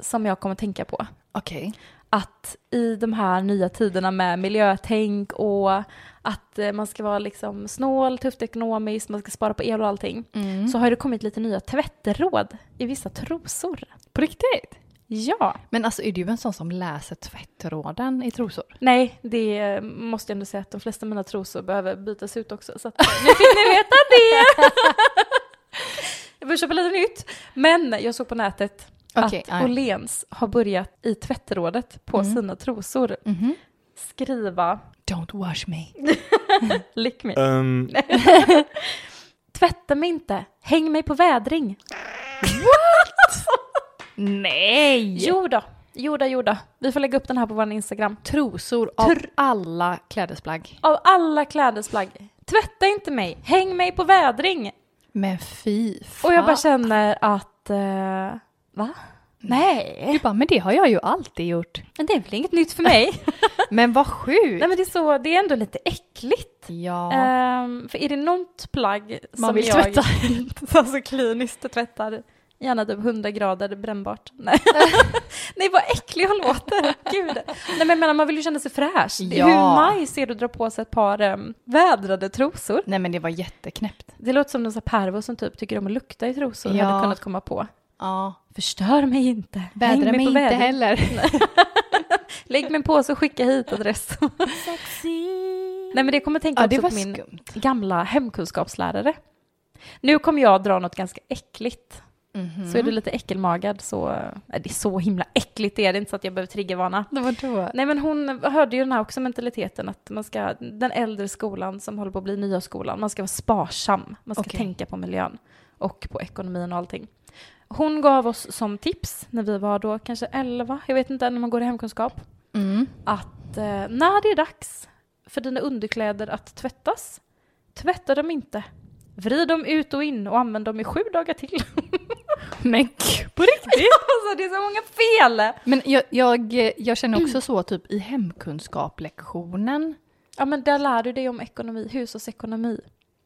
som jag kommer tänka på. Okej. Att i de här nya tiderna med miljötänk och att eh, man ska vara liksom snål, tufft ekonomiskt, man ska spara på el och allting. Mm. Så har det kommit lite nya tvättråd i vissa trosor. På riktigt? Ja. Men alltså är du en sån som läser tvättråden i trosor? Nej, det måste jag ändå säga att de flesta av mina trosor behöver bytas ut också. Så att, eh, nu fick ni veta det! jag får köpa lite nytt. Men jag såg på nätet Okej, att. Åhléns har börjat i tvättrådet på Mm. sina trosor Mhm. skriva Don't wash me. Lick mig. Um, Tvätta mig inte, häng mig på vädring. Nej! Jo då, jo då, jo då. Vi får lägga upp den här på vår Instagram. Trosor av alla klädesplagg. Av alla klädesplagg, tvätta inte mig, häng mig på vädring. Men fy fan. Och jag bara känner att, eh, va? Nej, Du bara, men det har jag ju alltid gjort. men det är väl inget nytt för mig. Men vad sjukt! Nej men det är så, det är ändå lite äckligt. Ja. Ehm, för är det något plagg Man som vill jag tvätta. alltså kliniskt tvättar, gärna typ 100 grader brännbart. Nej, Nej vad äcklig jag låter. Gud. Nej men menar, man vill ju känna sig fräsch. Ja. Hur nice är det att dra på sig ett par um, vädrade trosor? Nej men det var jätteknäppt. Det låter som någon sån pervo som typ tycker om att lukta i trosor Ja. hade kunnat komma på. Ja. Förstör mig inte. Vädra mig på inte heller. Lägg mig på så skicka hit adress. Nej men det kommer tänka Ja, också på min skumt. gamla hemkunskapslärare. Nu kommer jag dra något ganska äckligt. Mhm. Så är du lite äckelmagad så, nej, det är så himla äckligt det är det inte så att jag behöver triggervarna. Nej men hon hörde ju den här också mentaliteten att man ska, den äldre skolan som håller på att bli nya skolan, man ska vara sparsam, man ska Okej. tänka på miljön och på ekonomin och allting. Hon gav oss som tips när vi var då kanske 11, jag vet inte när man går i hemkunskap, Mm. att eh, när det är dags för dina underkläder att tvättas, tvätta dem inte. Vrid dem ut och in och använd dem i sju dagar till. Men på riktigt? alltså det är så många fel! Men jag, jag, jag känner också så typ i hemkunskap-lektionen. Ja men där lär du dig om ekonomi, hushållsekonomi.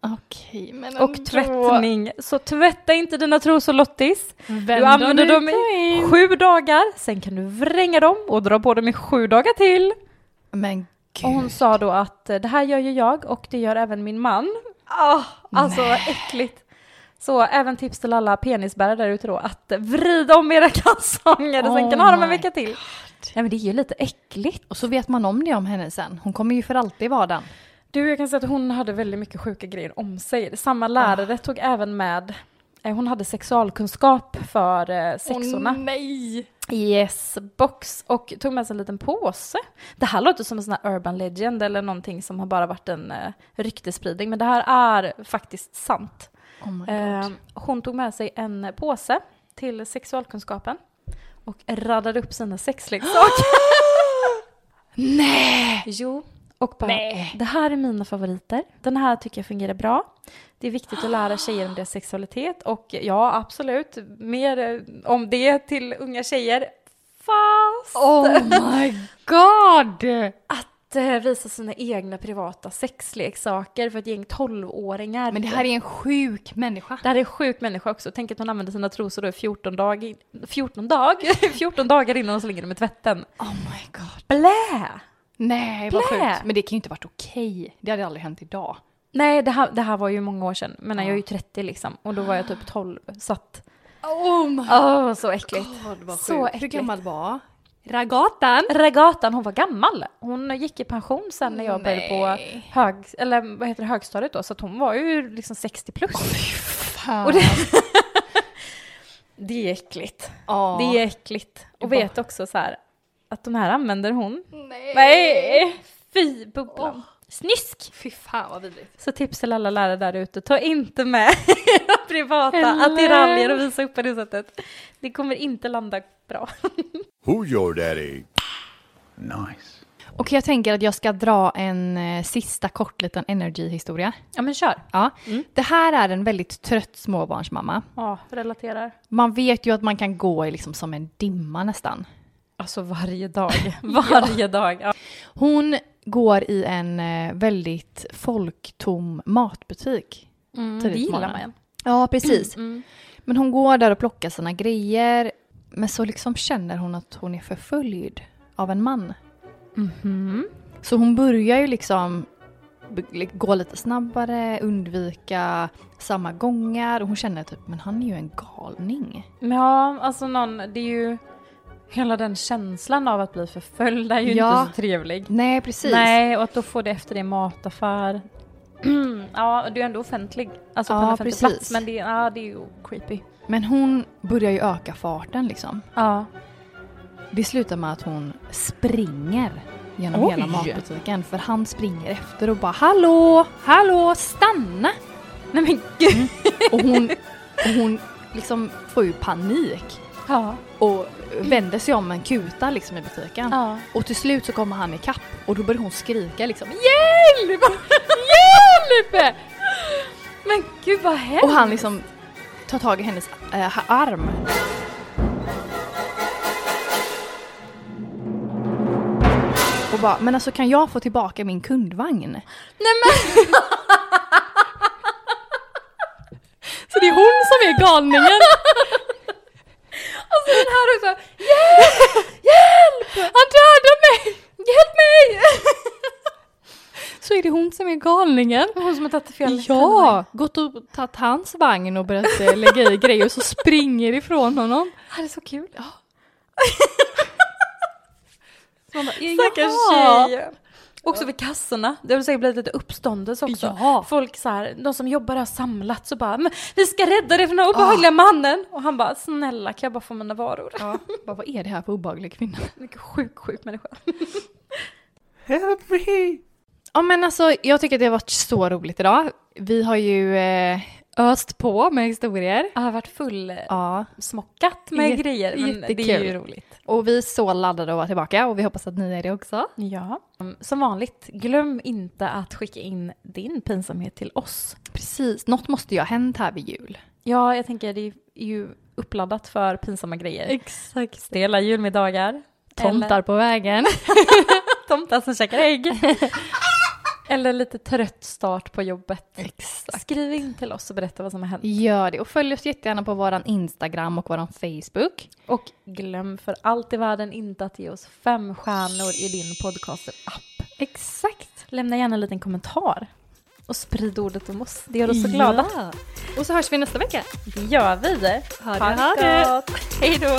Okej, men Och ändå. tvättning. Så tvätta inte dina trosor Lottis. Vänd Du använder dem och i in. sju dagar, sen kan du vränga dem och dra på dem i sju dagar till. Men gud. Och hon sa då att eh, det här gör ju jag och det gör även min man. Ah, alltså vad äckligt. Så även tips till alla penisbärare där ute då, att vrida om era kalsonger och sen Oh kan ha dem en my vecka till. Nej men det är ju lite äckligt. Och så vet man om det om henne sen. Hon kommer ju för alltid vara den. Du, jag kan säga att hon hade väldigt mycket sjuka grejer om sig. Samma lärare tog även med, eh, hon hade sexualkunskap för eh, sexorna. nej! Yes, box och tog med sig en liten påse. Det här låter som en sån här urban legend eller någonting som har bara varit en eh, ryktespridning, men det här är faktiskt sant. Oh. Eh, hon tog med sig en påse till sexualkunskapen och radade upp sina sexleksaker. nej! Jo, och bara Nej. det här är mina favoriter. Den här tycker jag fungerar bra. Det är viktigt att lära tjejer om deras sexualitet och ja, absolut, mer eh, om det till unga tjejer. Fast Oh my god! att eh, visa sina egna privata sexleksaker för ett gäng 12-åringar. Men det här är en sjuk människa. Det här är en sjuk människa också. Tänk att hon använder sina trosor då i 14 dag, 14 dag, 14 dagar innan hon slänger dem i tvätten. Oh my god. Blä! Nej, vad Blä. sjukt. Men det kan ju inte varit okej. Det hade aldrig hänt idag. Nej, det här, det här var ju många år sedan. Men jag är ju 30 liksom. Och då var jag typ 12. Så att, Oh my åh så äckligt. god vad Så sjukt. Hur äckligt. gammal var Ragatan? Regatan, hon var gammal. Hon gick i pension sen när jag började på hög, eller vad heter det, högstadiet då. Så att hon var ju liksom 60 plus. Fan. Och det, det är äckligt. Ja. Det är äckligt. Och vet också så här att de här använder hon. Nej. Nej! Fy bubblan. Snysk! Fy fan vad vidrigt. Så tips till alla lärare där ute, ta inte med era privata Eller? attiraljer och visa upp på det sättet. Det kommer inte landa bra. Who's your daddy? Nice. Okej, jag tänker att jag ska dra en eh, sista kort liten energy-historia. Ja men kör. Ja. Det här är en väldigt trött småbarnsmamma. Ja, relaterar. Man vet ju att man kan gå i liksom som en dimma nästan. Alltså varje dag. Varje dag. Ja. Hon går i en eh, väldigt folktom matbutik. Mm, det Tidigt gillar man. Ja, precis. Mm. Men hon går där och plockar sina grejer. Men så liksom känner hon att hon är förföljd av en man. Mhm. Så hon börjar ju liksom gå lite snabbare, undvika samma gångar. Och hon känner typ, men han är ju en galning. Ja, alltså någon, det är ju hela den känslan av att bli förföljd är ju Ja. inte så trevlig. Nej, precis. Nej, och att då få det efter det mataffär. ja, du är ändå offentlig. Alltså på Ja, en offentlig precis. plats. Men det, ja, det är ju creepy. Men hon börjar ju öka farten liksom. Ja. Det slutar med att hon springer genom Oj. hela matbutiken. För han springer efter och bara Hallå, hallå, stanna! Nej men gud. Och hon, och hon liksom får ju panik. Ja. Och vänder sig om en kuta liksom i butiken. ja. Och till slut så kommer han ikapp och då börjar hon skrika liksom Hjälp! Hjälp! Men gud vad hemskt. Och han liksom tar tag i hennes äh, arm. Och bara, men alltså kan jag få tillbaka min kundvagn? Nej men. Så det är hon som är galningen! Och så den här också. Hjälp! Hjälp! Han dödar mig! Hjälp mig! Så är det hon som är galningen. Hon som har tagit fel Ja, gått och tagit hans vagn och börjat eh, lägga i grejer och så springer ifrån honom. Det är så kul. Ja. Så man bara, Stackars tjej. Också vid kassorna. Det har säkert blivit lite uppståndelse också. Ja. Folk så här, de som jobbar har samlats och bara men vi ska rädda dig från den här obehagliga mannen. Och han bara snälla kan jag bara få mina varor? Ja, bara, vad är det här för obehaglig kvinna? Vilken sjuk, sjuk människa. Help me! Ja men alltså jag tycker att det har varit så roligt idag. Vi har ju eh, öst på med historier. Jag har varit full Ja. smockat med Jätte- grejer men det är jättekul. ju roligt. Och vi är så laddade att vara tillbaka och vi hoppas att ni är det också. Ja. Som vanligt, glöm inte att skicka in din pinsamhet till oss. Precis, något måste ju ha hänt här vid jul. Ja, jag tänker det är ju uppladdat för pinsamma grejer. Exakt. Stela julmiddagar. Tomtar på vägen. Tomtar som käkar ägg. Eller lite trött start på jobbet. Exakt. Skriv in till oss och berätta vad som har hänt. Gör det och följ oss jättegärna på våran Instagram och våran Facebook. Och glöm för allt i världen inte att ge oss fem stjärnor i din podcaster-app. Exakt. Lämna gärna en liten kommentar. Och sprid ordet om oss. Det gör oss så glada. Ja. Och så hörs vi nästa vecka. Det gör vi. Ha det, ha det. gott. Hej då.